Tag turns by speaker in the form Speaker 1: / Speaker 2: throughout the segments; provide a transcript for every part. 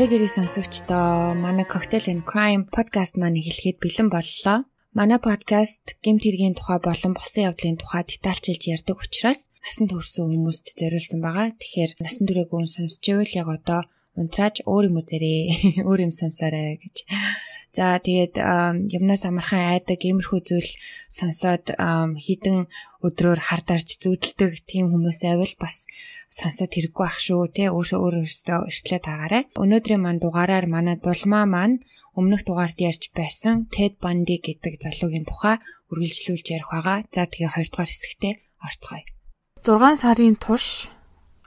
Speaker 1: Ямрыг ирэх сонсогчдоо манай Cocktail and Crime podcast маань эхлэхэд бэлэн боллоо. Манай подкаст гэмт хэргийн тухай болон босон явдлын тухай детальчилж ярьдаг учраас насанд хүрсэн хүмүүст зориулсан байгаа. Тэгэхээр насан туршаагүй хүн сонсч байвал яг одоо унтрааж өөр юм үзээрэй. Өөр юм сонсоорой гэж За тэгээд юмнаас амархан айдаг иймэрхүү зүйл сонсоод хідэн өдрөөр хар дарж зүудэлдэг тийм хүмүүс айвал бас сонсоод хэрэггүй ах шүү те өөрсөө өөрөөсөө эртлээ таагаарай. Өнөөдрийн мань дугаараар манай дулмаа маань өмнөх дугаард ярьж байсан Ted Bundy гэдэг залуугийн тухай үргэлжлүүлж ярих байгаа. За тэгээ хоёрдугаар хэсэгтээ орцгоё.
Speaker 2: 6 сарын турш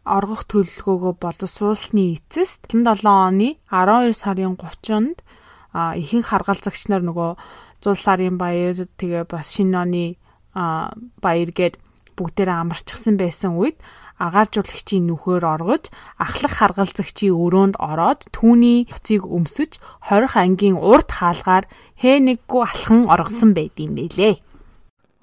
Speaker 2: оргох төлөвлөгөөгөө боловсруулсны эцэст 77 оны 12 сарын 30-нд а ихэнх харгалзагч нар нөгөө зул сарын баяр тэгээ бас шинэ оны баяр гээд бүгдээрээ амарчсан байсан үед агааржуулагчийн нүхөр оргож ахлах харгалзагчийн өрөөнд ороод түүний уцыг өмсөж 20 ангийн урд хаалгаар хээ нэггүй алхан оргосон байд юм бэлээ.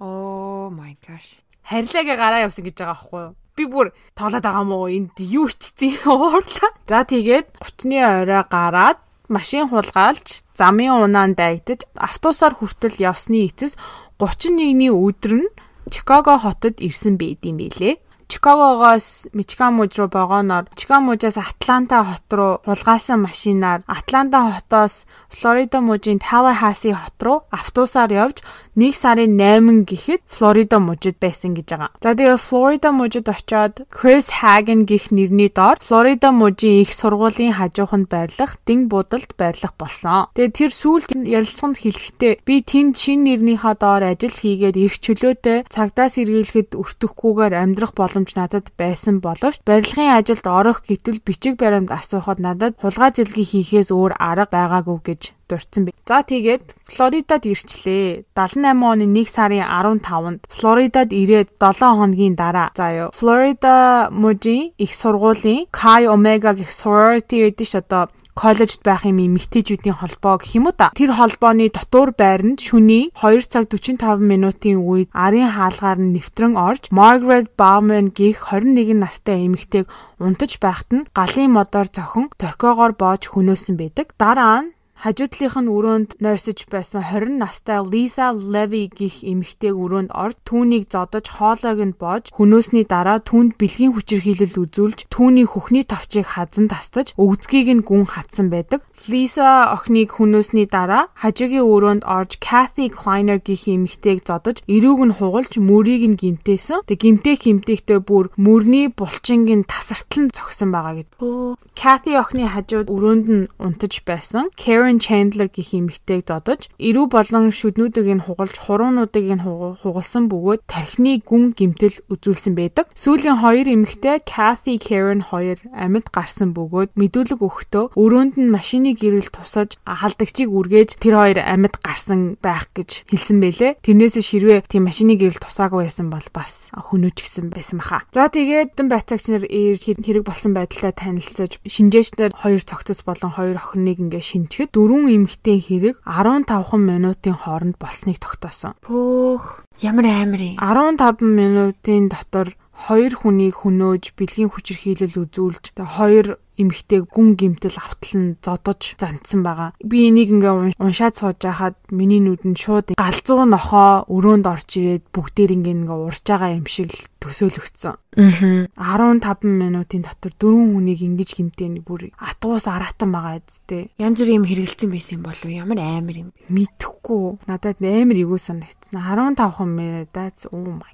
Speaker 1: Oh my gosh.
Speaker 2: Харьлаагээ гараа явсан гэж байгаа байхгүй юу? Би бүр тоглоод байгаа мó энд юу ичсэн уурлаа. За тэгээд 30-ны орой гараад машин хулгайлж, замын унаанд дайдаж, автобусаар хүртэл явсны эцэс 31-ний өдөр нь Чикаго хотод ирсэн байд юм билээ. Чикагогоос Мичиган мужи руу богоноор Мичиган мужаас Атланта хот руу хулгайсан машинаар Атланта хотоос Флорида мужийн Tallahassee хот руу автобусаар явж 1 сарын 8 гэхэд Флорида мужид байсан гэж байгаа. За тэгээ Флорида мужид очоод Chris Hagen гих нэрний доор Флорида мужийн их сургуулийн хажууханд байрлах Дин будалд байрлах болсон. Тэгээ тэр сүүлд ярилцсанд хэлэхдээ би тэнд шин нэрнийхаа доор ажил хийгээд их чөлөөтэй цагдаа сэргийлэхэд өртөхгүйгээр амьдрах боломж боломж надад байсан боловч барилгын ажилд орох гэтэл бичиг баримт асуухад надад хулгай зэлгийг хийхээс өөр арга байгаагүй гэж дурдсан би. За тэгээд Флоридад ирчлээ. 78 оны 1 сарын 15-нд Флоридад ирээд 7 хоногийн дараа заяа Флорида мужийн их сургуулийн Chi Omega гэх sorority гэдэг ш одоо коллежд байх юм эмэгтэйчүүдийн холбоо гэх юм уу та. Тэр холбооны дотуур байранд шөнийн 2 цаг 45 минутын үед арын хаалгаар нь нэвтрэн орж Margaret Bauman гих 21 настай эмэгтэйг унтаж байхад нь галын модоор зохон торкоогоор боож хөнөөсөн байдаг. Дараа нь Хажуудлынх нь өрөөнд нойрсож байсан 20 настай Lisa Levy гих эмэгтэйг өрөөнд орж түүнийг зодож хоолойг нь боож хөнөөсний дараа түүнд бэлгийн хүчирхийлэл үзүүлж түүний хөхний товчийг хазан тастаж өвзгийг нь гүн хатсан байдаг. Lisa охиныг хөнөөсний дараа хажуугийн өрөөнд орж Kathy Kleiner гих эмэгтэйг зодож эрүүг нь хугалж мөрийг нь гимтээсэн. Тэг гимтээ химтэйгтээ бүр мөрний булчингийн тасартлан зогсон байгаа гэд. Kathy охины хажууд өрөөнд нь унтаж байсан. Karen Karen Chandler гэх эмэгтэйг зодож эрүү болон шүднүүдийг нь хугалж хуруунуудыг нь хугалсан бөгөөд тархины гүн гимтэл үзүүлсэн байдаг. Сүүлийн хоёр эмэгтэй Kathy Karen хоёр амьд гарсан бөгөөд мэдүүлэг өгөхдөө өрөөнд нь машины гэрэл тусаж халдагчийг үргээж тэр хоёр амьд гарсан байх гэж хэлсэн бэлээ. Тэрнээс ширвээ тийм машины гэрэл тусаагүй байсан бол бас хөнөөч гисэн байсан баха. За тэгээд дэн байцаагч нар хэрэг болсон байдлаа танилцаж шинжээчнэр хоёр цогцос болон хоёр охиныг ингээ шинжихэд дөрвөн эмэгтэй хэрэг 15 минутын хооронд болсныг тогтоосон.
Speaker 1: Пөөх ямар юм.
Speaker 2: 15 минутын дотор хоёр хүнийг хөнөөж бэлгийн хүчирхийлэл үзүүлж хоёр эмэгтэй гүн гимтэл автал нь зодож зандсан байгаа. Би энийг ингээ уншаад сууж байхад миний нүдэнд шууд галзуу нохоо өрөөнд орж ирээд бүгдээр ингээ ингээ урж байгаа юм шиг л төсөөлөгдсөн. Аа. 15 минутын дотор дөрвөн хүнийг ингэж гимтээ бүр атгуус араатан байгаа эцтэй.
Speaker 1: Янз бүрийн юм хэрэгэлцэн байсан юм болов ямар амар юм.
Speaker 2: Мэдхгүй. Надад амар эгөө санагдсан. 15 минут that's oh my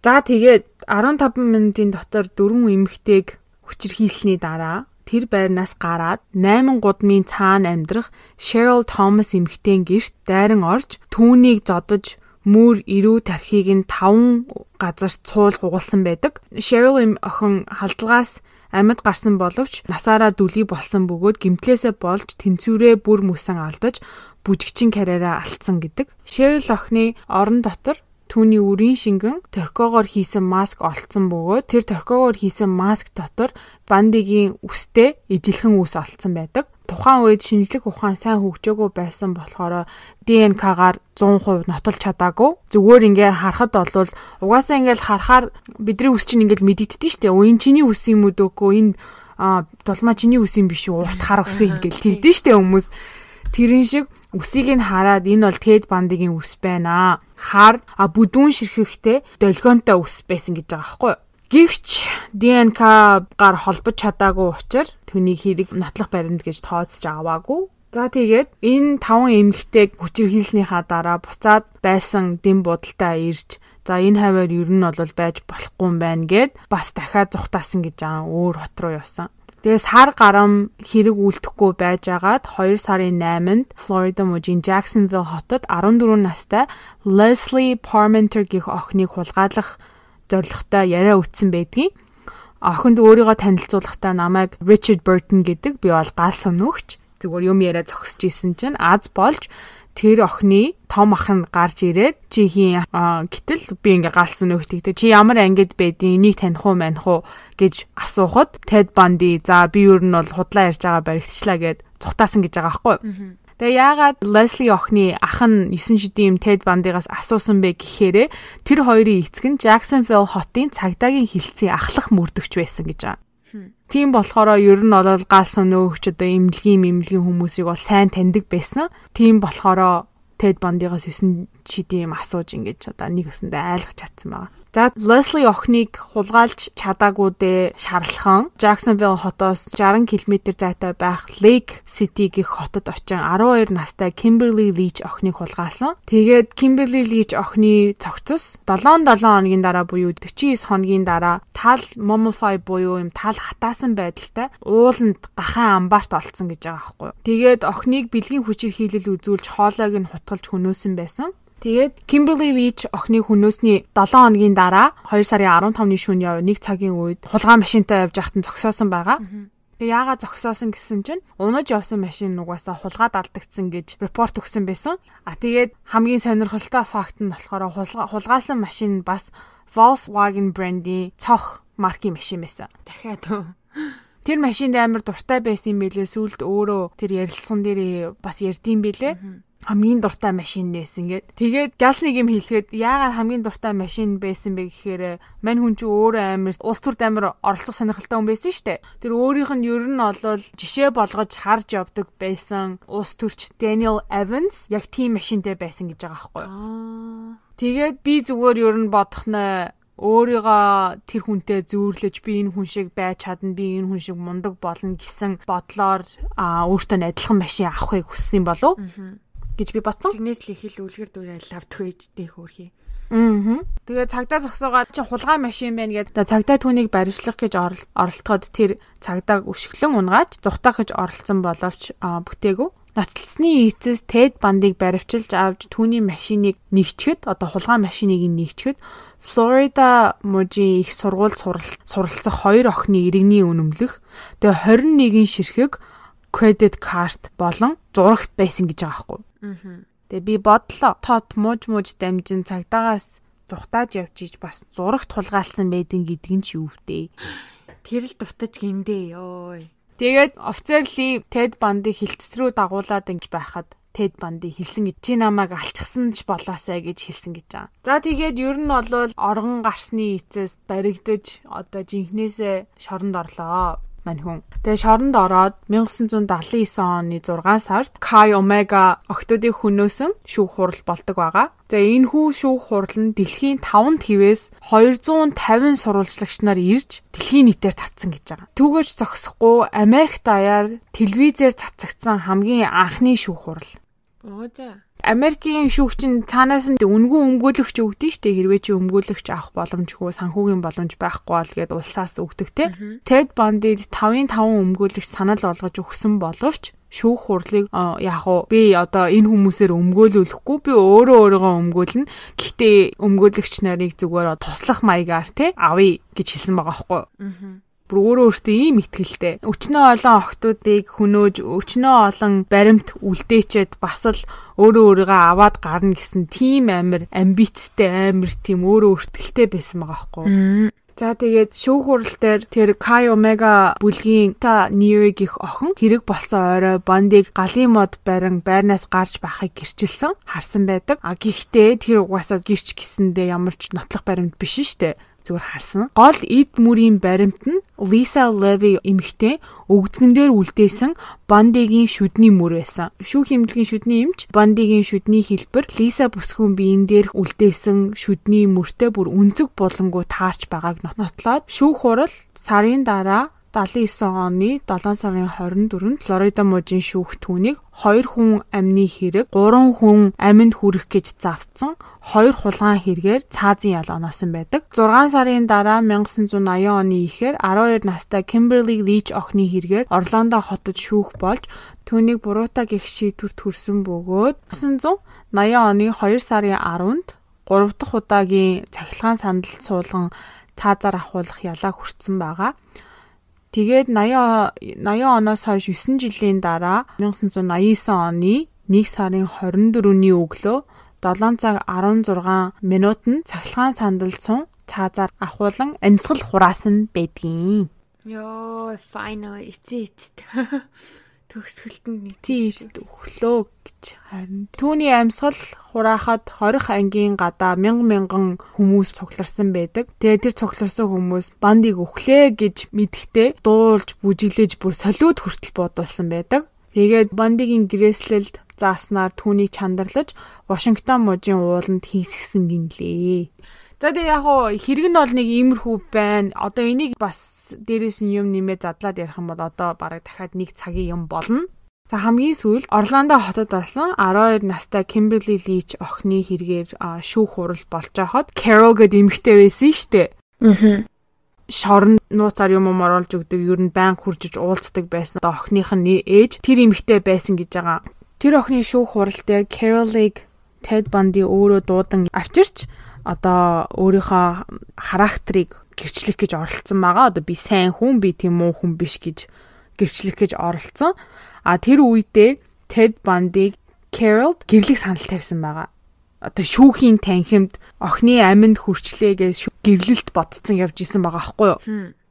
Speaker 2: За тэгээд 15 минутын дотор дөрвөн эмэгтэйг хүчирхийлсний дараа тэр байрнаас гараад 8 гудмын цаана амьдрах Cheryl Thomas эмэгтэйн гэрт дайран орж түүнийг зодож мөр ирүү тархийг нь 5 газар цуул хугалсан байдаг. Cheryl охин халдлагаас амьд гарсан боловч насаараа дүлий болсон бөгөөд гимтлээсээ болж тэнцвэрээ бүр мөсөн алдаж бүжигчин карьераа алдсан гэдэг. Cheryl охины орон дотор Түүний үрийн шингэн торкогоор хийсэн маск олцсон бөгөөд тэр торкогоор хийсэн маск дотор бандигийн үстэй ижилхэн үс олцсон байдаг. Тухайн үед шинжлэх ухаан сайн хөгжөөгөө байсан болохоор ДНК-гаар 100% нотолж чадаагүй. Зүгээр ингээ харахад бол угаасаа ингээл харахаар бидний үс чинь ингээл мэдэгддэж штэ. Өө энэ чиний үс юм уу дөөхгүй энэ аа дулмаа чиний үс юм биш үү? Урт хар өсөө ингээл тэгдэж штэ хүмүүс. Тэрэн шиг үсийг нь хараад энэ бол Ted Bundy-гийн үс байна. Хар а бүдүүн ширхэхтэй долгионтой үс байсан гэж байгаа байхгүй юу? Гэвч ДНК-гаар холбож чадаагүй учраас түүнийг хэрэг нотлох баримт гэж тооцож аваагүй. За тэгээд энэ таван эмэгтэйг хүчирхийлснийхаа дараа буцаад байсан дэм будалтай ирж за энэ хаваар ер нь бол байж болохгүй юм байна гэд бас дахиад зүхтаасан гэж аа өөр хот руу явсан. Тэгээ сар гарам хэрэг үлдэхгүй байжгаад 2 сарын 8-нд Флорида мужийн Jacksonville хотод 14 настай Leslie Parmenter гэх охиныг хулгайлах зорилготой яриа үтсэн байдгийн. Охинд өөрийгөө танилцуулахдаа намайг Richard Burton гэдэг би бол гал сумнөгч зүгээр юм яриа зогсож исэн чинь аз болж тэр охины том ах нь гарч ирээд чи хийн гэтэл би ингээ галсан нөхдөг чи ямар ангид байдیں۔ Энийг таних уу маних уу гэж асуухад Ted Bundy за би ер нь бол худлаа ярьж байгаа баригдчлаа гэд цухтаасан гэж байгаа байхгүй. Тэгээ яагаад Leslie охины ах нь 9 шидийн Ted Bundy-гаас асуусан бэ гэхээрээ тэр хоёрын эцэг нь Jacksonville хотын цагдаагийн хилцээ ахлах мөрдөгч байсан гэж байгаа. Тийм болохоор ер нь бол галсан нөөгч одоо имлэгийн мэмлэгийн хүмүүсийг бол сайн таньдаг байсан. Тийм болохоор Ted Bundy-гаас 9 шидийн юм асууж ингэж одоо нэг өсөндөө айлгаж чадсан байгаа. За Leslie охиныг хулгайлж чадаагүй дээ шарлахан Jacksonville хотоос 60 км зайтай байх Lake City гэх хотод очин 12 настай Kimberly Leach охиныг хулгаалсан. Тэгээд Kimberly Leach охины цогцос 7-7 хоногийн дараа буюу 49 хоногийн дараа тал mummify буюу юм тал хатаасан байдалтай ууланд гахаан амбарт олцсон гэж байгаа байхгүй. Тэгээд охиныг бэлгийн хүчээр хийлэл үзүүлж хоолойг нь хутгалж хөнөөсөн байсан. Тэгээд Kimberly Leach охины хүнөөсний 7 хоногийн дараа 2 сарын 15-ны шөнө яв нэг цагийн үед хулгай машинтай явж байхад зогсоосон байгаа. Тэгээ яагаад зогсоосон гэсэн чинь унаж явсан машин нугасаа хулгаад алдагдсан гэж репорт өгсөн байсан. А тэгээд хамгийн сонирхолтой факт нь болохоор хулгаасан машин бас Volkswagen брендийн цох маркийн машин байсан.
Speaker 1: Дахиад үү?
Speaker 2: Тэр машинд амар дуртай байсан юм билээ. Сүүлд өөрөө тэр ярилцсан дээр бас ярьдсан билээ хамгийн дуртай машин нээсэн гэд. Тэгээд газ нэг юм хэлэхэд яагаад хамгийн дуртай машин байсан бэ гэхээр мань хүн чи өөрөө амар улс төрд амар оролцох сонирхолтой хүн байсан штэ. Тэр өөрийнх нь ер нь олвол жишээ болгож харж явдаг байсан улс төрч Daniel Evans яг тийм машинтай байсан гэж байгаа байхгүй юу. Тэгээд би зүгээр ер нь бодох нь өөрийгөө тэр хүнтэй зөөрлөж би энэ хүн шиг байж чадна би энэ хүн шиг мундаг болно гэсэн бодлоор өөртөө адилхан машин авахыг хүссэн болов гэж би бодсон.
Speaker 1: Тэрнээс л их л үлгэр дүүрээ лавдах ээжтэй хөөрхий.
Speaker 2: Аа. Тэгээ цагдаа зогсоогоо чи хулгай машин байна гэдэг. Цагдаа түүнийг баримтлах гэж оролдоход тэр цагдааг өшгөлөн унгааж зүхтах гэж оролцсон боловч бүтээгүү. Ноцлсны эцэс Тед бандыг баривчилж авч түүний машиныг нэгчгэд одоо хулгай машиныг нэгчгэд Флорида мужийн их сургууль суралцах хоёр охины иргэний үнэмлэх тэгээ 21 ширхэг credit card болон зурагт байсан гэж байгаа байхгүй. Тэгээ би бодлоо. Тот мууж мууж дамжин цагдаагаас зүхтааж явж иж бас зурагт тулгаалсан байдин гэдэг нь ч юу вэ?
Speaker 1: Тэр л дутаж гиндээ ёо.
Speaker 2: Тэгээд офицерли Тед бандыг хилцс рүү дагуулад ингэж байхад Тед банди хэлсэн гэж чи намайг алчсан ч болоосай гэж хэлсэн гэж байгаа. За тэгээд ер нь бол оргон гарсны эцэс баригдаж одоо жинхнээсээ шоронд орлоо мань хүн. Тэгээ шоронд ороод 1979 оны 6 сард Kai Omega октодын хөнөөсөн шүүх хурал болдог байгаа. Тэгээ энэ хүү шүүх хурал нь дэлхийн 5 твээс 250 сурвалжлагч нар ирж дэлхийн нийтээр цацсан гэж байгаа. Түүгэж зогсохгүй Америк даяар телевизээр цацагдсан хамгийн анхны шүүх хурал.
Speaker 1: Оо за.
Speaker 2: Америкийн шүүгчин цаанаас нь үнгүй өмгөөлөгч өгдөн штэ хэрвээ чи өмгөөлөгч авах боломжгүй санхүүгийн боломж байхгүй бол гээд улсаас өгдөг те. Ted Bundy 5-ын 5 өмгөөлөгч санал болгож өгсөн боловч шүүх хурлыг яг уу би одоо энэ хүмүүсээр өмгөөлөхгүй би өөрөө өөрийгөө өмгөөлнө. Гэхдээ өмгөөлөгч нарыг зүгээр туслах маягаар те авъя гэж хэлсэн байгаа байхгүй юу? Бүр өөрөө өөртөө ийм ихтгэлтэй. Өчнөө олон охтуудыг хөнөөж, өчнөө олон баримт үлдээчээд бас л өөрөө өөрийгөө аваад гарна гэсэн тийм амир амбицтай амир тийм өөрөө өөртөлтэй байсан байгаа байхгүй. За тэгээд шүүх хурал дээр тэр Kai Omega бүлгийн та Neo гих охин хэрэг болсон орой Бондыг галын мод барин байрнаас гарч байхыг гэрчилсэн харсан байдаг. А гэхдээ тэр угаасаа гэрч гисэндээ ямар ч нотлох баримт биш дээ зүгээр харсан. Гол эд мөрийн баримт нь Lisa Levy эмэгтэй өгдгөн дээр үлдээсэн Бондигийн шүдний мөр байсан. Шүүх эмнэлгийн шүдний эмч Бондигийн шүдний хэлбэр Лиса бүсгүйн биеийн дээр үлдээсэн шүдний мөртөө бүр үнцэг булангуу таарч байгааг нотлоод шүүх хурал сарын дараа 79 оны 7 сарын 24-нд Флорида мужийн шүүх түүнийг 2 хүн амны хэрэг, 3 хүн аминд хүрэх гэж завцсан, 2 хулгайн хэрэгээр цаазын ял оноосон байдаг. 6 сарын дараа 1980 оны ихээр 12 настай Kimberly Leach охины хэрэгээр Орландо хотод шүүх болж түүнийг буруутай гих шийдвэрт хүрсэн бөгөөд 1980 оны 2 сарын 10-нд 3 дахь удаагийн цахилгаан сандалд суулган цаазаар ахуулах ялаа хүртсэн байгаа. Тэгээд 80 80 оноос хойш 9 жилийн дараа 1989 оны 1 сарын 24-ний өглөө 7 цаг 16 минутанд цахилгаан сандалд сун цаазаар ахуулан амьсгал хураасан байдгийн.
Speaker 1: Йоо, finally эцээ эцэд. төгсгөлтөнд нэг
Speaker 2: тийцд өглөө гэж харин түүний амьсгал хураахад хорих ангийн гадаа мянган мянган хүмүүс цугларсан байдаг. Тэгээ тэр цугларсан хүмүүс бандыг өглөө гэж мэдхдээ дуулж бүжиглэж бүр солиуд хүртэл бодулсан байдаг. Тэгээд бандигийн гэрээслэлд зааснаар түүнийг чандарлаж Вашингтон мужийн ууланд хийсгсэн гинлээ. За тэгээ яг хуу хэрэг нь бол нэг иймэрхүү байна. Одоо энийг бас дээрээс нь юм нэмээ задлаад ярих юм бол одоо бараг дахиад нэг цагийн юм болно. За хамгийн сүүлд Орландо хотод болсон 12 настай Kimberly Leach охины хэрэгээр шүүх хурал болж байхад Carol гэдэг эмэгтэй байсан дээ. Аа. Шорон нууцаар юм уу оруулж өгдөг, ер нь байн хуржиж уулздаг байсан. Охиных нь ээж тэр эмэгтэй байсан гэж байгаа. Тэр охины шүүх хурал дээр Carol-ыг Ted Bundy өөрөө дуудан авчирч одоо өөрийнхөө характерыг гэрчлэх гэж оролцсон байгаа. Одоо би сайн хүн, би тийм муу хүн биш гэж гэрчлэх гэж оролцсон. А тэр үедээ Ted Bundy Carol гэрлэх санал тавьсан байгаа. Одоо шүүхийн танхимд охины аминд хүрчлээ гэж гэрлэлт ботцсон явж исэн байгаа аахгүй юу?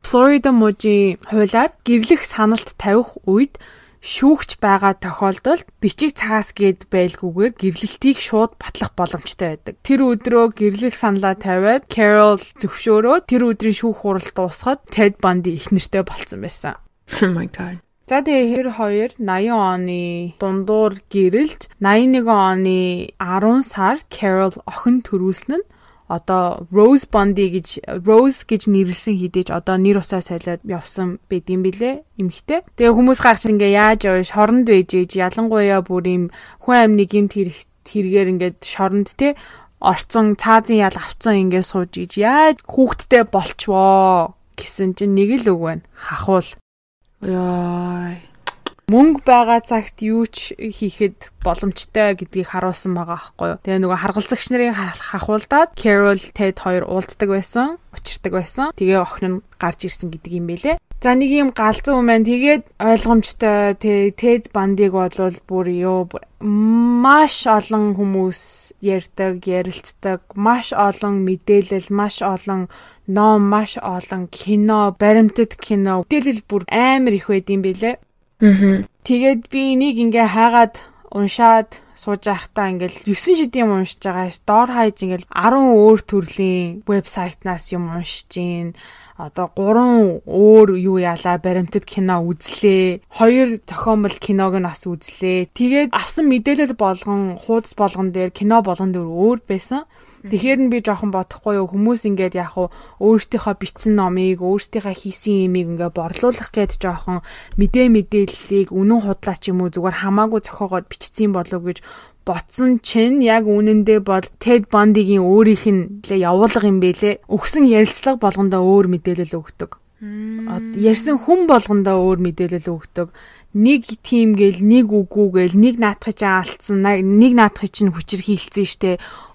Speaker 2: Флорида мужийн хуулиар гэрлэх саналт тавих үед шүүгч байгаа тохиолдолд бичиг цагаас гээд байлгүйгээр гэрлэлтийг шууд батлах боломжтой байдаг. Тэр өдрөө гэрлэх саналаа тавиад Carol зөвшөөрөөд тэр өдрийн шүүх хурал дуусахад Ted Bundy их нэртэй болцсон байсан.
Speaker 1: Oh my god.
Speaker 2: За тэгээ хэр 2 80 оны дундуур гэрэлж 81 оны 10 сард Carol охин төрүүлсэн нь одоо Rose Bondi гэж Rose гэж нэрлсэн хідээж одоо нэр усаа солиод явсан байд юм бэлээ эмхтэй. Тэгээ хүмүүс гарч ингээ яаж явж шоронд байж ээж ялангуяа бүр юм хүн амны гимт хэрэгээр ингээд шоронд те орцсон цаазын ял авцсан ингээ сууж иж яаж хүүхдтэй болчвоо гэсэн чинь нэг л үг байна. Хахуул.
Speaker 1: Яа
Speaker 2: мөнгө байгаа цагт юу ч хийхэд боломжтой гэдгийг харуулсан байгаа аахгүй юу. Тэгээ нөгөө харгалзагч нарын хахуулдаад Carol Ted хоёр уулздаг байсан, учирдаг байсан. Тэгээ охин нь гарч ирсэн гэдэг юм бэлээ. За нэг юм галзуу юм байна. Тэгээд ойлгомжтой Ted бандыг болвол бүр ёо маш олон хүмүүс ярьдаг, ярилцдаг, маш олон мэдээлэл, маш олон ном, маш олон кино, баримтат кино, мэдээлэл бүр амар их байд юм бэлээ. Тэгээд би энийг ингээ хайгаад уншаад сууж байхдаа ингээл 9 шидийн юм уншиж байгаа ш. Доор хаяж ингээл 10 өөр төрлийн вебсайтнаас юм уншиж гин. Одоо 3 өөр юу яалаа баримтат кино үзлээ. 2 зохиомл киног нь бас үзлээ. Тэгээд авсан мэдээлэл болгон хуудас болгон дээр кино болгон дээр өөр байсан. Тэгэхээр нь би жоохон бодохгүй юу хүмүүс ингээд яг уу өөртөөхөө бичсэн номыг өөртөөхөө хийсэн юмыг ингээд борлуулах гээд жоохон мэдээ мэдээллийг үнэн худлаа ч юм уу зүгээр хамаагүй зохиогоод бичсэн болов гэж ботсон чинь яг үнэндээ бол Ted Bundy-гийн өөрийнх нь явуулга юм бэлээ. Өгсөн ярилцлага болгондоо өөр мэдээлэл өгдөг. Ярьсан хүн болгондоо өөр мэдээлэл өгдөг нэг тим гээл нэг үгүй гээл нэг наадахыг чинь алдсан нэг наадахыг чинь хүчээр хилцсэн штэ.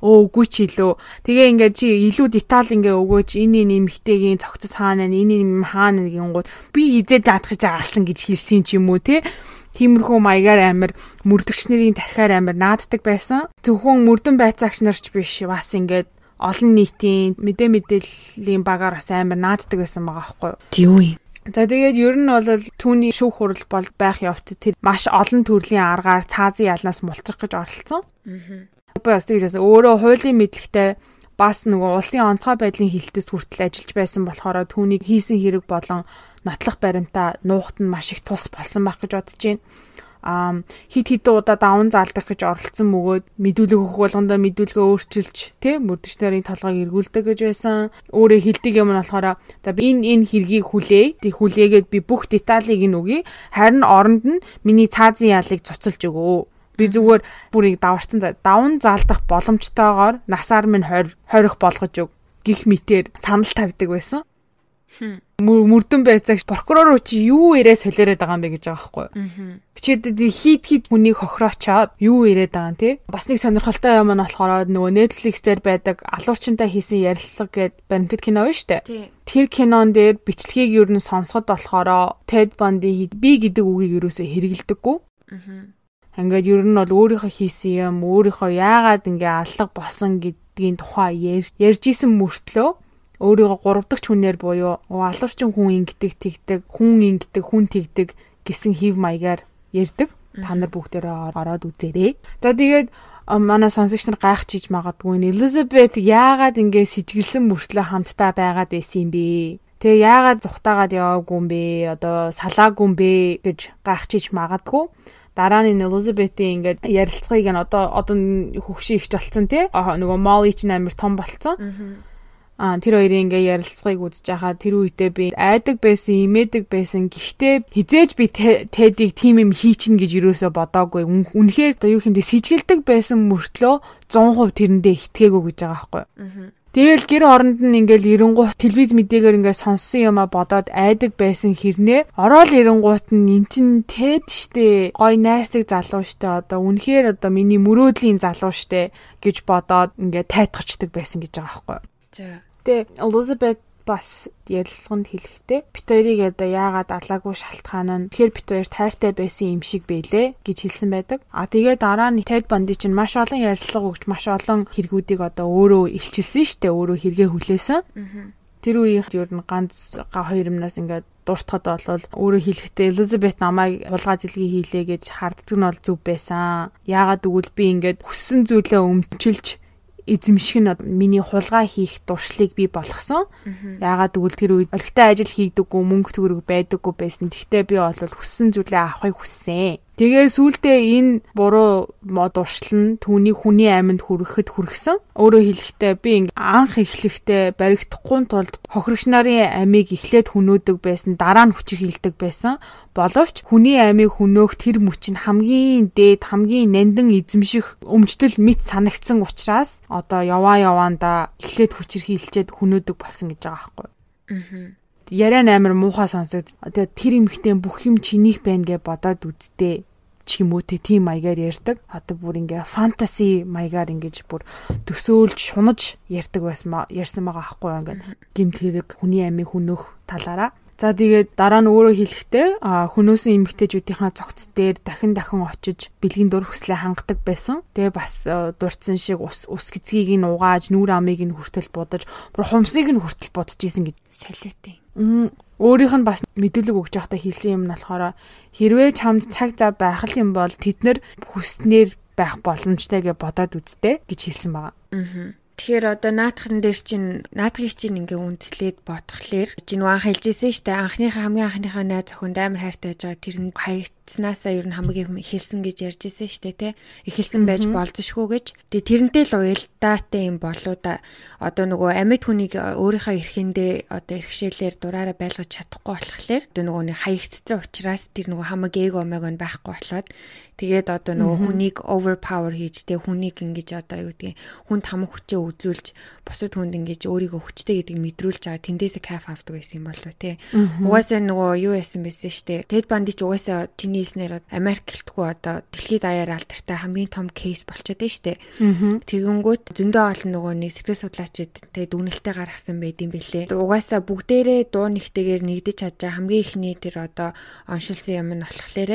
Speaker 2: Өө үгүй ч илүү. Тэгээ ингээд чи илүү деталь ингээ өгөөч энэ энэ эмхтэйгийн цогцос хаана энэ энэ хаана нэгэн гууд би хизээ наадахыг чинь алдсан гэж хэлсэн ч юм уу те тиймэрхүү маягаар амир мөрдөгч нарын тархиар амир нааддаг байсан. Зөвхөн мөрдөн байцаагч нарч биш бас ингээд олон нийтийн мэдээ мэдээллийн багаар бас амар нааддаг байсан байгаа байхгүй юу?
Speaker 1: Тийм үү
Speaker 2: За тэгээд ер нь бол түүний шүүх хурал бол байх явцад тэр маш олон төрлийн аргаар цаазын ялнаас мултрах гэж оролцсон. Аа. Бас тэгж өөрөө хуулийн мэдлэгтэй бас нөгөө улсын онцгой байдлын хилтэс хүртэл ажиллаж байсан болохоор түүнийг хийсэн хэрэг болон нотлох баримтаа нуухт нь маш их тус болсон байх гэж бодож байна хит хитэн удаа даван заалдах гэж оролцсон мөгөөд мэдүүлэг өгөх болгондоо мэдүүлгээ өөрчилж тий мөрдөж нарийн толгойг эргүүлдэг гэж байсан. Өөрөө хилдэг юм нь болохоор за энэ энэ хэргийг хүлээе. Тэг хүлээгээд би бүх деталийг нь өгье. Харин оронд нь миний цаазын ялыг цуцалж өгөө. Би зүгээр бүрийг даварцсан даван заалдах боломжтойгоор насаар минь 20 20 болгож өг гих мэтэр санал тавьдаг байсан мөрдөн байцаагч прокурор чи юу ирээ солиороод байгаа юм бэ гэж байгаа байхгүй. Бичээд хит хит хүнийг хохироочоод юу ирээд байгаа юм те. Бас нэг сонирхолтой юм нь болохоор нөгөө Netflix дээр байдаг алуурчинтай хийсэн ярилцлага гэд баримтат кино байна штэ. Тэр кинон дээр бичлэгийг юу н сонсоход болохоор Ted Bundy би гэдэг үгийг юусоо хэрэгэлдэггүй. Ингээд ер нь бол өөрийнхөө хийсэн юм, өөрийнхөө яагаад ингээ алга болсон гэдгийн тухай ярьж исэн мөртлөө өөрийгөө гурав дахь хүнээр буюу алуурчин хүн ингэдэг тэгдэг хүн ингэдэг хүн тэгдэг гэсэн хев маягаар ярьдаг. Та нар бүгдээрээ ороод үзээрэй. За тэгээд манай сонсогч нар гайхчихж магадгүй нь Элизабет яагаад ингэ сэтгэлсэн мөртлөө хамтдаа байгаад байсан юм бэ? Тэгээ яагаад зүхтаагаад яваагүй юм бэ? Одоо салаагүй юм бэ гэж гайхчихж магадгүй дараа нь Elizabeth-ийн ингээд ярилцлагыг нь одоо одоо хөгшин ихч болцсон тий нөгөө Molly ч амар том болцсон. А тэр хоёрын ингээ ярилцлагыг үзэж хахад тэр үедээ би айдаг байсан, имээдэг байсан. Гэхдээ хизээж би Тэдийг тим юм хийчин гэж юусоо бодоагүй. Үнэхээр юу хэмдэ сэжгэлдэг байсан мөртлөө 100% тэрэндээ итгээгүй гэж байгаа байхгүй. Тэгэл гэр оронд нь ингээл эренгуут телевиз мэдээгээр ингээ сонссон юма бодоод айдаг байсан хэрнээ ороод эренгуут нь эн чин тэд штэ гой найрсаг залуу штэ одоо үнэхээр одоо миний мөрөөдлийн залуу штэ гэж бодоод ингээ тайтгарчдаг байсан гэж байгаа байхгүй. За. Тэгээ Elizabeth бас ярилцсанд хэлэхдээ бит хоёрыг одоо яагаад алаагүй шалтгаан нь тэгэхээр бит хоёр тайртай байсан юм шиг байлээ гэж хэлсэн байдаг. А тэгээ дараа нь Ted Bundy чинь маш олон ярилцлага өгч маш олон хэрэгүүдийг одоо өөрөө илчилсэн штэ өөрөө хэрэгээ хүлээсэн. Тэр үеийнх юу н ганц хоёр юмнаас ингээд дуртахад болвол өөрөө хэлэхдээ Elizabeth намайг хулгай зэлгийг хийлээ гэж харддаг нь бол зөв байсан. Яагаад гэвэл би ингээд хүссэн зүйлээ өмчилж эзэмших нь миний хулгай хийх дуршлыг би болгосон. Яагаад гэвэл тэр үед олигтой ажил хийдэггүй мөнгө төгрөг байдаггүй байсан. Тэгтээ би бол хүссэн зүйлээ авахыг хүссэн. Тэгээ сүултээ энэ буруу мод уршил нь түүний хүний амьд хүрэхэд хүргэсэн. Өөрөөр хэлэхдээ би анх эхлэхдээ баригдахгүй тулд хохирогч нарын амийг эхлээд хөнөөдөг байсан, дараа нь хүчиг хилдэг байсан. Боловч хүний амийг хөнөөх тэр мөч нь хамгийн дээд, хамгийн нандин эзэмших өмчтөл мэд санагдсан учраас одоо яваа яваанда эхлээд хүчир хилчээд хөнөөдөг болсон гэж байгаа байхгүй. Аа яриа амар муухай сонсогд. Тэгээ тэр эмхтэн бүх юм чинийх байна гэж бодоод үзтээ ч юм уу те тийм маягаар ярьдаг. Одоо бүр ингээ фэнтези маягаар ингэж бүр төсөөлж шунаж ярьдаг байсан ярьсан байгаа аахгүй юу ингээ гимт хэрэг хүний амийг хүнөөх талаараа. За тэгээд дараа нь өөрөө хэлэхдээ хөнөөсөн эмэгтэйчүүдийнхаа цогц дээр дахин дахин очиж бэлгийн дур хүслээ хангадаг байсан. Тэгээ бас дурдсан шиг ус ус гэцгийг нь угааж, нүүр амыг нь хүртэл будаж, бүр хумсыг нь хүртэл будаж исэн гэж
Speaker 1: солиотой.
Speaker 2: Өөрийнх нь бас мэдүүлэг өгч байхдаа хэлсэн юм нь болохоор хэрвээ чамд цаг зав байх юм бол тэд нар хүснээр байх боломжтой гэж бодоод үзтээ гэж хэлсэн байгаа.
Speaker 1: Аа. Тэгэхээр одоо наадхан дээр чинь наадхыг чинь ингээ үндслээд бодхолэр чинь анх хэлжсэн штэ. Анхныхаа хамгийн анхныхаа найз охинд амар хайртай байж байгаа. Тэр нь хаягдснаасаа ер нь хамгийн ихэлсэн гэж ярьжсэн штэ те ихэлсэн байж болзошгүй гэж. Тэгээ тэрнтэй л уялдаатай юм болоо да. Одоо нөгөө амьд хүнийг өөрийнхөө эрхэндээ одоо эрхшээлээр дураараа байлгаж чадахгүй болохоор одоо нөгөө нэг хаягдсан учраас тэр нөгөө хамаг эго омег нь байхгүй болоод Тэгээд одоо нөгөө хүнийг overpower хийж тэ хүнийг ингэж одоо юу гэдгийг хүнд хамаг хүчээ үзүүлж бусад хүнд ингэж өөрийгөө хүчтэй гэдгийг мэдрүүлж байгаа. Тэндээсээ кайф авдаг байсан юм болов те. Угаасаа нөгөө юу яасан байсан штэ. Ted Bundy ч угаасаа чиний хэлснээр Америк гэлтгүй одоо дэлхийд даяар алдартай хамгийн том кейс болчиход байна штэ. Тэгэнгүүт зөндөө олон нөгөө нэг сэтгэл судлаачид тэгээ дүгнэлтээ гаргасан байд юм бэлээ. Угаасаа бүгдээрээ дуу нэгтэйгээр нэгдэж чадж байгаа хамгийн ихний тэр одоо оншилсан юм нь болохоор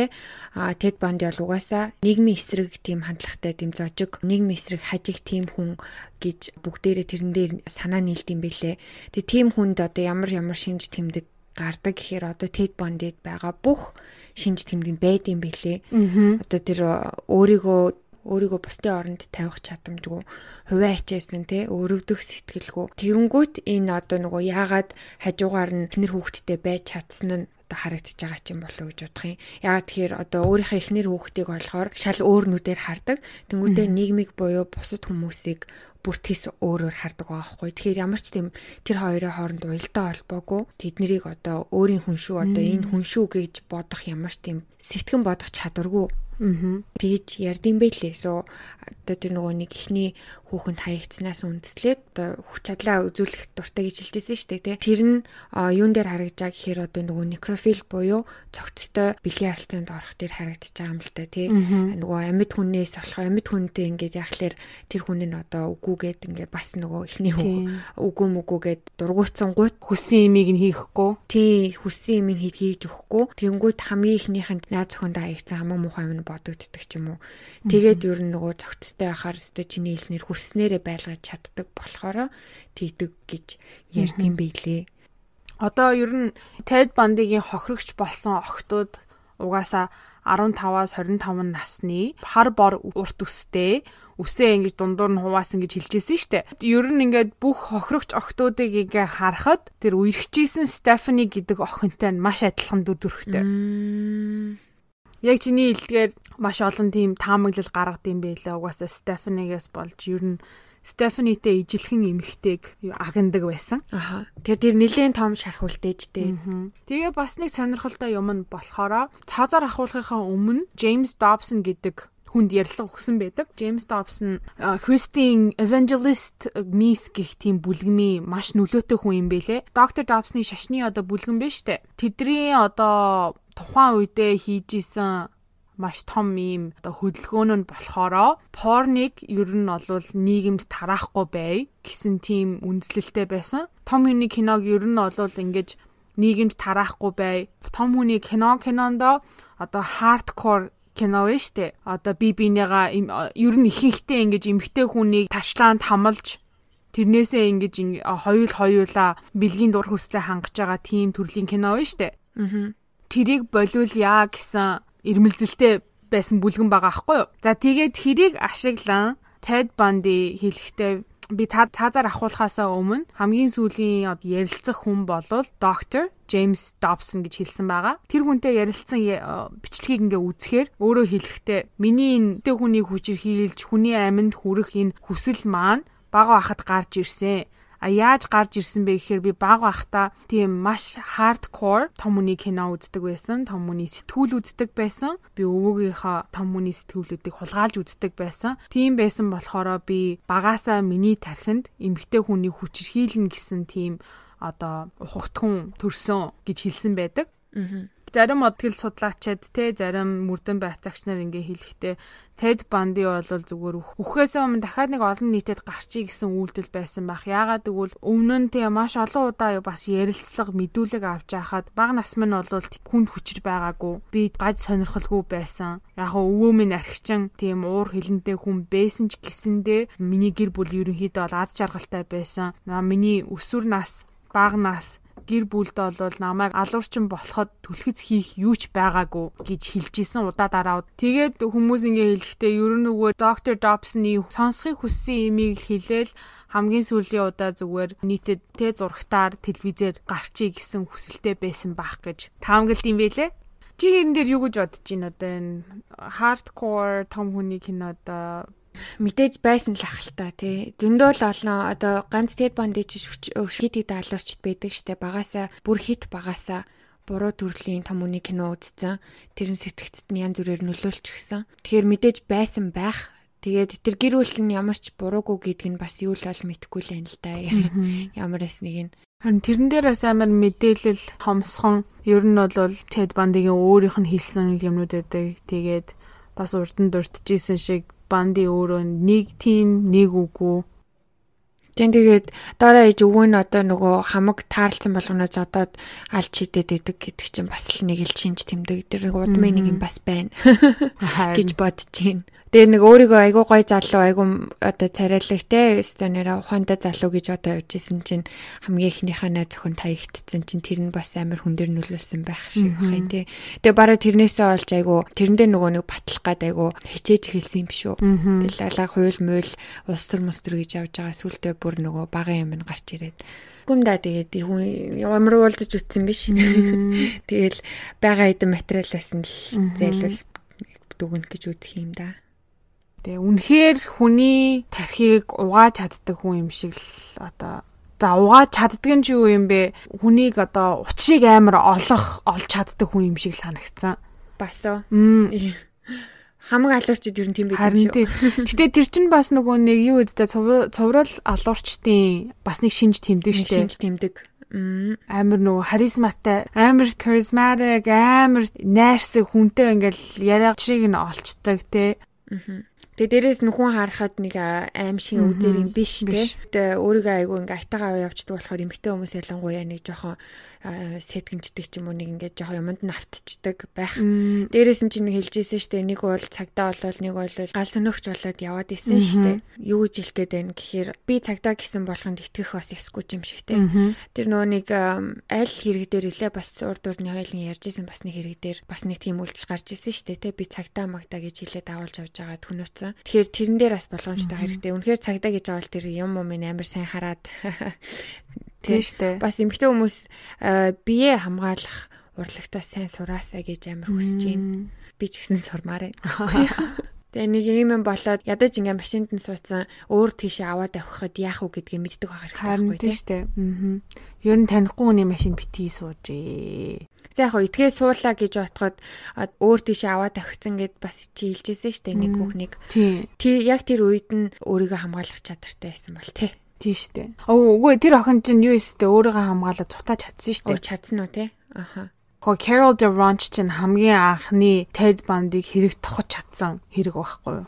Speaker 1: а Ted Bundy бол угаасаа нийгмийн эсрэг тийм хандлагатай тийм зожиг нийгмийн эсрэг хажиг тийм хүн гэж бүгдээрээ тэрэн дээр санаа нийлд юм бэлээ. Тэгээ тийм хүнд одоо ямар ямар шинж тэмдэг гардаг. Гэхээр одоо Ted Bundy-д байгаа бүх шинж тэмдэг байд юм бэлээ. Одоо тэр өөрийгөө өөрийгөө бусдын оронд тавих чадамжгүй хувиа ачаасан те өрөвдөх сэтгэлгүй. Тэгэнгүүт энэ одоо нөгөө яагаад хажуугаар нь эхнэр хүүхэдтэй байж чадсан нь одоо харагдаж байгаа ч юм болов уу гэж бодох юм. Яагаад тэгэхээр одоо өөрийнхөө эхнэр хүүхдийг олохоор шал өөр нүдээр хардаг. Тэнгүүтээ нийгмиг буюу бусад хүмүүсийг бүр тис өөрөөр хардаг байгаа хгүй. Тэгэхээр ямар ч тийм тэр хоёрын хооронд уялдаа холбоогүй тэднийг одоо өөрийн хүн шүү одоо энэ хүн шүү гэж бодох ямар ч тийм сэтгэн бодох чадваргүй Аа. Тэгж ярдсан байлээ. Суу одоо тэр нөгөө нэг ихний хүүхэнд хаягдсанаас үндэслээд одоо хүч чадлаа үзүүлэх дуртай гэж хэлжсэн шүү дээ тий. Тэр нь юун дээр харагдаж гэхээр одоо нөгөө некрофил буюу цогцтой бэлгийн харилцаанд орох дээр харагдаж байгаа юм л да тий. Нөгөө амьд хүнээс болох амьд хүнтэй ингээд яхахлаар тэр хүн нь одоо үгүйгээд ингээд бас нөгөө ихний үгүй мүгүйгээд дургуутсан гут
Speaker 2: хүссэн имийг нь хийхгүй.
Speaker 1: Тий хүссэн имийг хийж өгөхгүй. Тэнгүүд хамгийн ихнийхэнд найз зөвхөндөө хаягдсан хамаг муухай юм бодогддог ч юм уу. Тэгээд ер нь нөгөө цогцтой байхаар өстө чиний хэлснээр хүсснээрээ байлгаж чаддаг болохоор тийдэг гэж ярьдсан байлээ.
Speaker 2: Одоо ер нь Ted Bundy-гийн хохирогч болсон охтууд угаасаа 15-аас 25 насны хар бор урт өстэй үсээ ингэж дундуур нь хуваасан гэж хэлжсэн штэ. Ер нь ингээд бүх хохирогч охтуудыг ингээ харахад тэр үерхчихсэн Стефани гэдэг охинтой нь маш адилхан дүр төрхтэй. Яг чиний хэлдгээр маш олон тийм таамаглал гаргад юм байлаа. Угаасаа Стефанигээс болж ер нь Стефанитэй ижилхэн эмэгтэйг агендаг байсан.
Speaker 1: Аха. Тэр тэр нэлийн том шархуултээжтэй.
Speaker 2: Тэгээ бас нэг сонирхолтой юм нь болохоор цаазаар ахуулахынхаа өмнө James Dobson гэдэг хүнд ярилцлага өгсөн байдаг. James Dobson Christine Evangelist Miss гэх тийм бүлгмийн маш нөлөөтэй хүн юм бэлээ. Dr. Dobson-ы шашны одоо бүлгэн биш үү? Тэдний одоо тухайн үедээ хийж исэн маш том ийм одоо хөдөлгөөн нь болохоро порныг ер нь олвол нийгэмд тараахгүй бай гэсэн тийм үндслэлтэй байсан. Том хүний киног ер нь олвол ингэж нийгэмд тараахгүй бай. Том хүний кино кинондоо одоо хардкор кино вэ штэ. Одоо би бинийгаа ер нь ихэнхдээ ингэж эмгтэй хүнийг ташлаанд хамалж тэрнээсээ ингэж хоёул хоёулаа бэлгийн дур хүслээ хангаж байгаа тийм төрлийн кино вэ штэ. Аа тэрийг болиул яа гэсэн ирмэлзэлтэй байсан бүлгэн байгаа аахгүй юу. За тэгээд тэрийг ашиглан Ted Bundy хэлэхдээ би цаазаар ахуулахаасаа өмнө хамгийн сүүлийн ярилцах хүн болвол доктор James Dobson гэж хэлсэн байгаа. Тэр хүнтэй ярилцсан бичлэгийг ингээ үзэхээр өөрөө хэлэхдээ миний энэ хүний хүчээр хийлж хүний аминд хүрэх энэ хүсэл маань бага байхад гарч ирсэн А яаж гарч ирсэн бэ гэхээр би баг байхдаа тийм маш хардкор том хүний кино үздэг байсан. Том хүний сэтгүүл үздэг байсан. Би өвөөгийнхөө том хүний сэтгүүлүүдийг хулгайлж үздэг байсан. Тийм байсан болохоор би багаасаа миний тархинд эмгтэй хүний хүчирхийлнэ гэсэн тийм одоо ухагтхан төрсөн гэж хэлсэн байдаг. Аа зарим одгил судлаачид те зарим мөрдөн байцаагч нар ингээ хэлэхдээ Ted Bundy бол зүгээр үхээс өмнө дахиад нэг олон нийтэд гарчий гэсэн үйлдэл байсан байх. Яагаад гэвэл өмнө нь те маш олон удаа бас ярилцлага мэдүүлэг авч яхад баг нас минь бол хүнд хүчээр байгаагүй. Би гаж сонирхолгүй байсан. Яг өвөө минь архичин тийм уур хилэнтэй хүн байсан ч гэсэндээ миний гэр бүл ерөнхийдөө бол аз жаргалтай байсан. Миний өсвөр нас, бага нас гэр бүлдээ бол намайг алуурчин болоход түлхэц хийх юу ч байгаагүй гэж хэлжсэн удаа дараа. Тэгээд хүмүүс ингээ хэлэхдээ ер нь нөгөө доктор Добсны сонсхийг хүссэн имийг хэлээл хамгийн сүүлийн удаа зүгээр нийтэд тэ зурагтаар телевизээр гарчий гэсэн хүсэлтэй байсан байх гэж таамаглалт юм байлээ. Чи хэрэн дээр юу гэж бодож байна одоо энэ hardcore том хүний кинод
Speaker 1: мэдээж байсан л ахalta тий. Зөндөө л олон одоо ганц Ted Bundy ч хит хит даалгаварчд байдаг штэ багасаа бүр хит багасаа буруу төрлийн том үний кино үзсэн. Тэр нь сэтгцэд нь янз бүрээр нөлөөлч гисэн. Тэгэхээр мэдээж байсан байх. Тэгээд тэр гэр бүл нь ямар ч буруугүй гэдг нь бас юу л бол мэдэхгүй л байна л да. Ямараас нэг нь
Speaker 2: Харин тэрэн дээрээс амар мэдээлэл хомсхон ер нь бол Ted Bundy-гийн өөрийнх нь хэлсэн юмнууд байдаг. Тэгээд бас урд нь дуртажсэн шиг банди өөрөө нэг тим нэг үгүй
Speaker 1: Тэн тэгээд доороо ээж өвөө нь одоо нөгөө хамаг таарлсан болгоноос одоо алж хидэд идэг гэдэг чинь бас л нэг л шинж тэмдэг. Тэр удмын нэг юм бас байна гэж бодож байна. Тэгээ нэг өөрийгөө айгуу гой залуу айгуу одоо царайлаг те станера ухаантай залуу гэж одоо явж исэн чинь хамгийн ихнийхээ найз зөвхөн таягдсан чинь тэр нь бас амар хүн дээр нөлөөлсөн байх шиг байна те. Тэгээ бараг тэрнээсээ олж айгуу тэрэндээ нөгөө нэг батлах гад айгуу хичээж эхэлсэн юм шүү. Тэгээ лалаа хуйл муйл улс төр мустер гэж явж байгаа сүултээ бүр нөгөө багын юм нь гарч ирээд гүмдаа тэгээд хүн ямар уулзаж үтсэн биш. Тэгэл байгаа хэдэн материалаас нь л зайлвал дүгнэх гэж үзэх юм да.
Speaker 2: Тэгээ үнэхээр хүний тархийг угааж чаддаг хүн юм шиг л одоо За угааж чаддаг нь юу юм бэ? Хүнийг одоо учрыг амар олох, олж чаддаг хүн юм шиг санагцсан.
Speaker 1: Бас уу. Хамаг алуурчид ер нь тийм байх
Speaker 2: юм шүү. Гэтэ тэр чинь бас нөгөө нэг юу гэдээ цуврал алуурчдын бас нэг шинж тэмдэг штэ.
Speaker 1: Шинж тэмдэг.
Speaker 2: Амар нөгөө харизматай, амар charismatic, амар найрсаг хүнтэй ингээл яриа чирийг нь олцдог те. Аа
Speaker 1: Тэгээ дээрээс нүхэн харахад нэг аим шиг үзэр юм биш те. Тэгээ өөрийгөө айгүй ингээ айтагаа явуулдаг болохоор эмгтэй хүмүүс ялангуяа нэг жоохон сэтгэмждэг ч юм уу нэг ингээд жоохон юмд нь автчихдаг байх. Дээрээс нь чинь хэлжсэн штэ нэг бол цагдаа болол нэг бол гал сөнөгч болоод яваад исэн штэ. Юу гэж хэлэх гээд байна гэхээр би цагдаа гэсэн болгонд итгэх бас эсгүй юм шиг те. Тэр нөө нэг аль хэрэг дээр илээ бас урд урдны хоёлын ярьжсэн бас нэг хэрэг дээр бас нэг тийм үйлдэл гарч исэн штэ те. Би цагдаа магдаа гэж хэлээд авалж авч байгаа хүнөөцөн. Тэгэхээр тэрэн дээр бас болгоомжтой хэрэгтэй. Үнэхээр цагдаа гэж бол тэр юм юм амар сайн хараад
Speaker 2: Тийм штэ.
Speaker 1: Бас эмгтэй хүмүүс бие хамгаалах урлагтаа сайн сураасаа гэж амар хүсэж байна. Би ч гэсэн сурмаар байна. Тэгээ нэг юм болоод ядаж ингээ машинд нь суудсан өөр тийшээ аваад авахад яах вэ гэдгийг мэддэг байгаа
Speaker 2: хэрэгтэй байхгүй тийм штэ. Аа. Ер нь танихгүй хүний машин битгий суужээ.
Speaker 1: За яг хөө итгээ суулаа гэж бодоход өөр тийшээ аваад авчихсан гэд бас чи хэлжсэн штэ нэг хүүхнийг. Тий. Яг тэр үед нь өөрийгөө хамгаалах чадвартай байсан бол тий.
Speaker 2: Тийм штэ. Өө үгүй тэр охин чинь юу өстэй өөрийгөө хамгаалаад цутаа чадсан штэ.
Speaker 1: Оо чадсан уу те? Аха.
Speaker 2: Ко Carol DeRonch чинь хамгийн анхны Ted Bundy-г хэрэг тохож чадсан хэрэг байхгүй юу?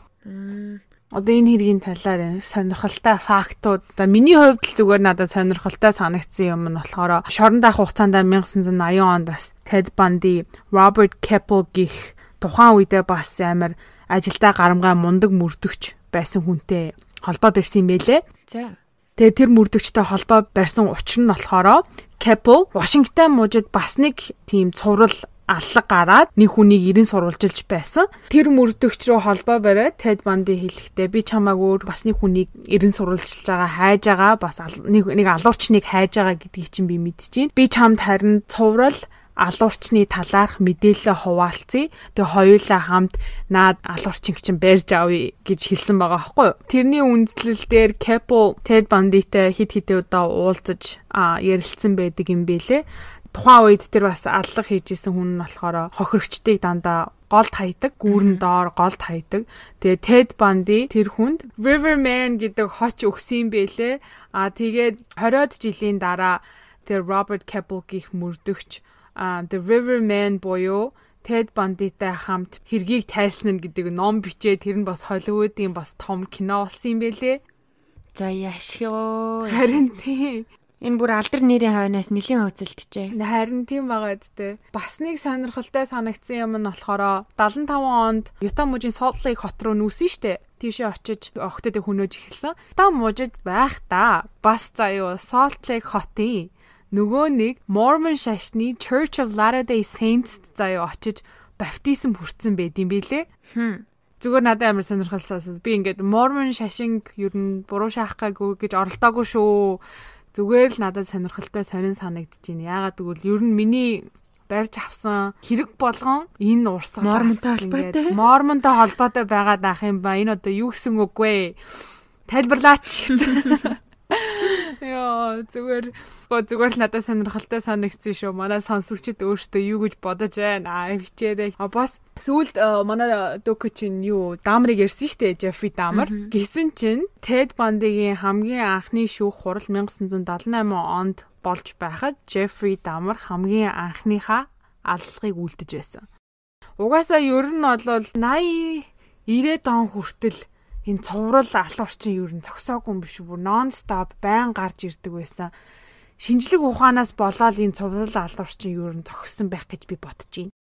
Speaker 2: Одоо энэ хэргийн талаар сонирхолтой фактууд. За миний хувьд л зүгээр надад сонирхолтой санагдсан юм нь болохоор шорон даах хугацаанд 1980 онд бас Ted Bundy, Robert Keppel гих тухайн үедээ бас амар ажилдаа гарамгай мундаг мөрдөгч байсан хүнтэй холбоо барьсан юм байлээ.
Speaker 1: За.
Speaker 2: Тэгээ тэр мөрдөгчтэй холбоо барьсан учир нь болохоор Keppel Вашингтон мужид бас нэг тийм цуврал аллаг гараад нэг хүнийг ирэн сурвалжилж байсан. Тэр мөрдөгч рүү холбоо бариад Ted Bundy хэлэхдээ би чамааг өөр бас нэг хүнийг ирэн сурвалжилж байгаа хайж байгаа бас нэг нэг алуурчныг хайж байгаа гэдгийг чинь би мэдчихээн. Би чамд харин цуврал алуурчны талаарх мэдээлэл хуваалцъя. Тэгээ хоёулаа хамт наад алуурчин чинь барьж авъя гэж хэлсэн байгаа байхгүй юу? Тэрний үндслэл дээр Keppel Ted Bundy-тай хит хитээ удаа уулзаж ярилцсан байдаг юм бэлээ. Тухайн үед тэр бас аллах хийжсэн хүн нь болохоор хохирогчдыг дандаа голд хайдаг, гүүрэн доор голд хайдаг. Тэгээ Ted Bundy тэр хүнд Riverman гэдэг хоч өгсөн бэлээ. А тэгээд 20-од жилийн дараа тэр Robert Keppel гих мөрдөгч The River Man буюу Ted Bundy-тай хамт хэргийг тайлснана гэдэг ном бичээ тэр нь бас Холливуудын бас том кино болсон юм бэлээ.
Speaker 1: За яшхөө.
Speaker 2: Харин тийм.
Speaker 1: Энэ бүр алдар нэрийн хойноос нэлийн хөөцөлтжээ.
Speaker 2: Харин тийм байгаа үсттэй. Бас нэг сонирхолтой санагдсан юм нь болохоор 75 онд Юта мужийн Salt Lake хот руу нүүсэн штэ. Тийшээ очиж огтод хөнөөж эхэлсэн. Та мужид байх та. Бас заяо Salt Lake хотын нөгөө нэг Mormon шашны Church of Latter-day Saints заяа очиж баптизм хүртсэн байд юм билэ. Хм. Зүгээр надад амар сонирхолтой. Би ингээд Mormon шашинг ер нь буруу шаах гайгүй гэж оролдоогүй шүү. Зүгээр л надад сонирхолтой сонин санагдаж байна. Яагаад гэвэл ер нь миний барьж авсан хэрэг болгон энэ урсгал
Speaker 1: мормонтой холбоотой
Speaker 2: мормонтой холбоотой байгаад ах юм ба энэ одоо юу гэсэн үг вэ? Тайлбарлаач. Яа зүгээр зүгээр л надад сонирхолтой санагдсан шүү. Манай сонсогчид өөрсдөө юу гэж бодож байна. Аа хичээрээ. А бас сүүлд манай дөкө чинь юу Дамрыг ярьсан шүү дээ. Жеффи Дамар. Гисэн чинь Ted Bundy-гийн хамгийн анхны шүүх хурал 1978 онд болж байхад Жеффри Дамар хамгийн анхныхаа аллагыг үлдэж байсан. Угаасаа ер нь бол 80 90 он хүртэл энэ цуврал алуурчин юу н зогсоогүй юм биш үү нон стоп байн гарч ирдэг байсан. Шинжлэх ухаанаас болоод энэ цуврал алуурчин юу н зогссон байх гэж би бодож байна.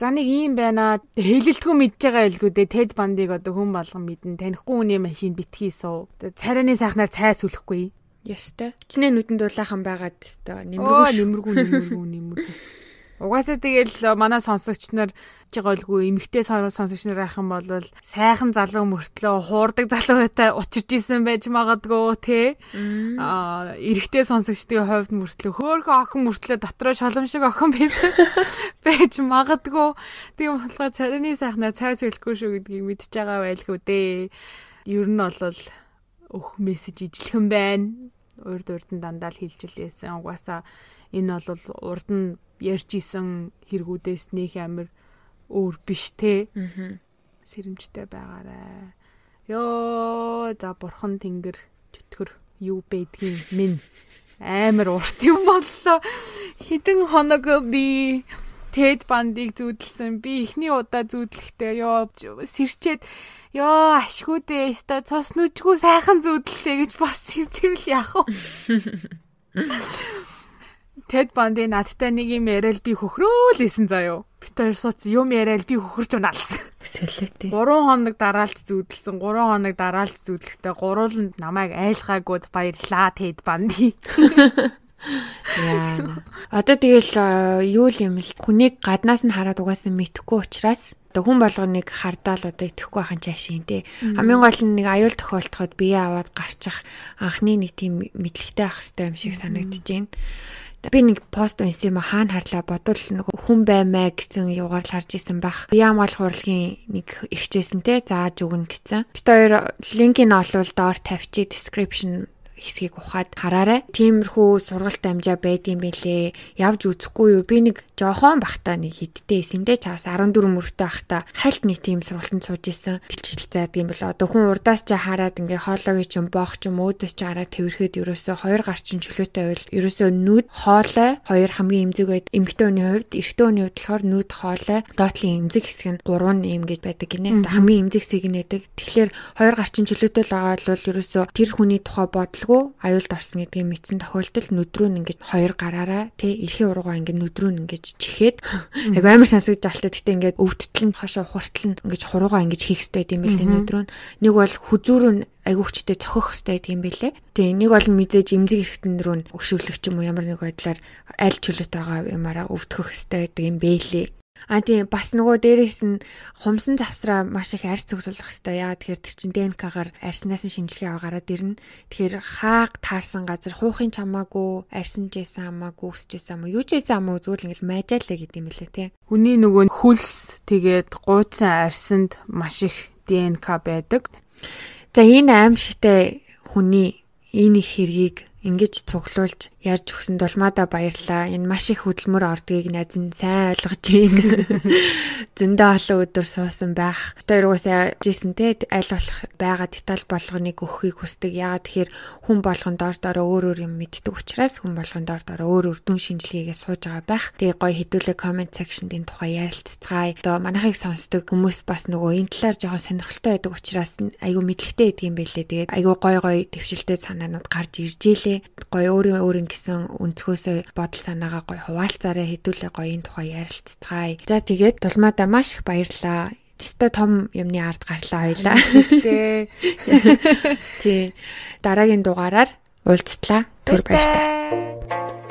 Speaker 2: За нэг юм байна. Хэлэлтгүй мэдж байгаа илгүү дээ. Тед бандыг одоо хүн болгон мэднэ. Танихгүй хүний машин битгий суу. Царайны сайхнаар цай сүлэхгүй.
Speaker 1: Ястай. Чинээ нүдэнд дулаахан байгаад тест
Speaker 2: нэмэргүй нэмэргүй нэмэргүй нэмэргүй. Угаасаа тэгэл манай сонсогч нар жиголгүй эмгтэй сонсогч нар байх юм бол сайхан залуу мөртлөө хуурдаг залуу байта учирч исэн байж магадгүй те. Аа эрэгтэй сонсогчдын хувьд мөртлөө хөөхөн охин мөртлөө дотроо шолом шиг охин байсан байж магадгүй. Тийм болохоор царины сайхнаа цай сэлэхгүй шүү гэдгийг мэдж байгаа байлгүй дээ. Ер нь бол өх мессеж ижлэхэн байна. Урд урдан дандаа л хэлж лээсэн. Угаасаа энэ бол урд нь ярьж исэн хэрэгүүдээс нөх амир өөр биш те. Аа. Сэрэмжтэй байгаарай. Йоо за бурхан тэнгэр чөтгөр юу байдгийг минь амар урт юм боллоо. Хідэн хоног би Тэд бандыг зүүдэлсэн. Би эхний удаа зүүдлэхдээ ёо сэрчээд ёо ашгүй дээ. Өстой цус нүжгүй сайхан зүүдлээ гэж бас сэрчвэл яах вэ? Тэд банди надтай нэг юм яриад би хөхрөөлсэн заяо. Бит хоёр сууц юм яриад би хөхөрч унаалсан.
Speaker 1: Сэлээтэй.
Speaker 2: 3 хоног дараалж зүүдэлсэн. 3 хоног дараалж зүүдлэхдээ гурууланд намайг айлгаагүй баярлаа Тэд банди.
Speaker 1: Яа. Одоо тэгэл юу юм л хүнийг гаднаас нь хараад угаасан мэдхгүй учраас одоо хүн болгоныг хардаал одоо итгэхгүй байхын чашийн тий. Хамгийн гол нь нэг аюул тохиолдоход бие аваад гарчих анхны нэг тийм мэдлэгтэй ах хэвээр юм шиг санагдаж байна би нэг пост унсан юм хаана харлаа бодвол нэг хүн баймаа гэсэн югаар л харж исэн байх. Яамгал хурлагийн нэг ихчээсэн те зааж өгнө гэсэн. Бид хоёр линкийг олвол доор тавьчих description хэсгийг ухаад хараарай. Тиймэрхүү сургалт амжаа байдсан бэлээ. Явж үзэхгүй юу? Би нэг жоохон бахта нэг хидтэй эсэндээ чаас 14 мөрөдтэй бахта хальт нэг тийм сургалтанд сууж исэн. Тэлжил заадаг юм бол одоо хүн урдаас ч хараад ингээ хоолойг ч юм боох ч юм өөдөөс ч хараад тэрхэд ерөөсөө хоёр гарчин чөлөөтэй байвал ерөөсөө нүд хоолой хоёр хамгийн эмзэг байд. Эмэгтэй хүний хувьд эрэгтэй хүний хувьд болохоор нүд хоолой доотлын эмзэг хэсэг нь 3 эм гэж байдаг гинэ. Хамгийн эмзэг хэсэг нь байдаг. Тэгэхээр хоёр гарчин чөлөөтэй л байгаа бол ерөөсөө тэр хүний тухай бодлого мэдээгүй аюулд орсон гэдгийг мэдсэн тохиолдолд нүдрүү нь ингэж хоёр гараараа тий эрхийн уруугаа ингэ нүдрүү нь ингэж чихээд яг амар сонсогдож алтай гэхдээ ингээд өвдтөл нь хашаа ухартал нь ингэж хуруугаа ингэж хийх хэрэгтэй юм билээ нүдрүү нь нэг бол хүзүүрүү нь айгуугчтэй цохих хэрэгтэй гэдэг юм билээ. Тэгээ нэг бол мэдээж эмзэг эргэтэн рүү өгшөглөх ч юм уу ямар нэг байдлаар аль чөлөөтэй байгаа юмараа өвдгөх хэрэгтэй гэдэг юм бэлээ. А тийм бас нөгөө дээрээс нь хумсан завсраа маш их арьс цогцолох хэрэгтэй. Яагаад тэгэхээр тэр чин ДНК-гаар арьснаас нь шинжилгээ аваараад ирнэ. Тэгэхээр хааг таарсан газар хуухын чамаагүй, арьсан ч байсан хамаагүй, өсч байсан хамаа, юу ч байсан хамаагүй зүгээр ингээл майжаалаа гэдэг юм лээ тий.
Speaker 2: Хүний нөгөө хөлс тэгээд гуйцсан арьсанд маш их ДНК байдаг.
Speaker 1: За энэ аимшигтай хүний энэ их хэргийг ингэж цуглуулж ярьж өгсөнд улмаада баярлаа. Энэ маш их хөдөлмөр ордгийг найз нь сайн ойлгож байна. Зөндөө олон өдөр суусан байх. Тэр угаасаа жисэн те аль болох байгаа деталь болгоныг өгөхийг хүсдэг. Яагаад тэгэхээр хүн болгон доор доор өөр өөр юм мэддэг учраас хүн болгон доор доор өөр өөр дүн шинжилгээгээ сууж байгаа байх. Тэгээ гоё хэдүүлээ comment section-д энэ тухай ярилцгаая. Одоо манайхыг сонсдог хүмүүс бас нөгөө энэ талаар жоохон сонирхолтой байдаг учраас айгүй мэдлэгтэй байдаг юм байлээ. Тэгээд айгүй гоё гоё төвшөлтэй санаанууд гарч ирж илээ. Гоё өөрөө өөр гэсэн өнцгөөсөө бодол санаагаа гоё хуваалцаараа хэдүүлээ гоё энэ тухай ярилцгаая. За тэгээд дулмаада маш их баярлалаа. Тэстэ том юмны ард гарлаа хоёлаа. Тий. Дараагийн дугаараар уулзтлаа. Түр баярлалаа.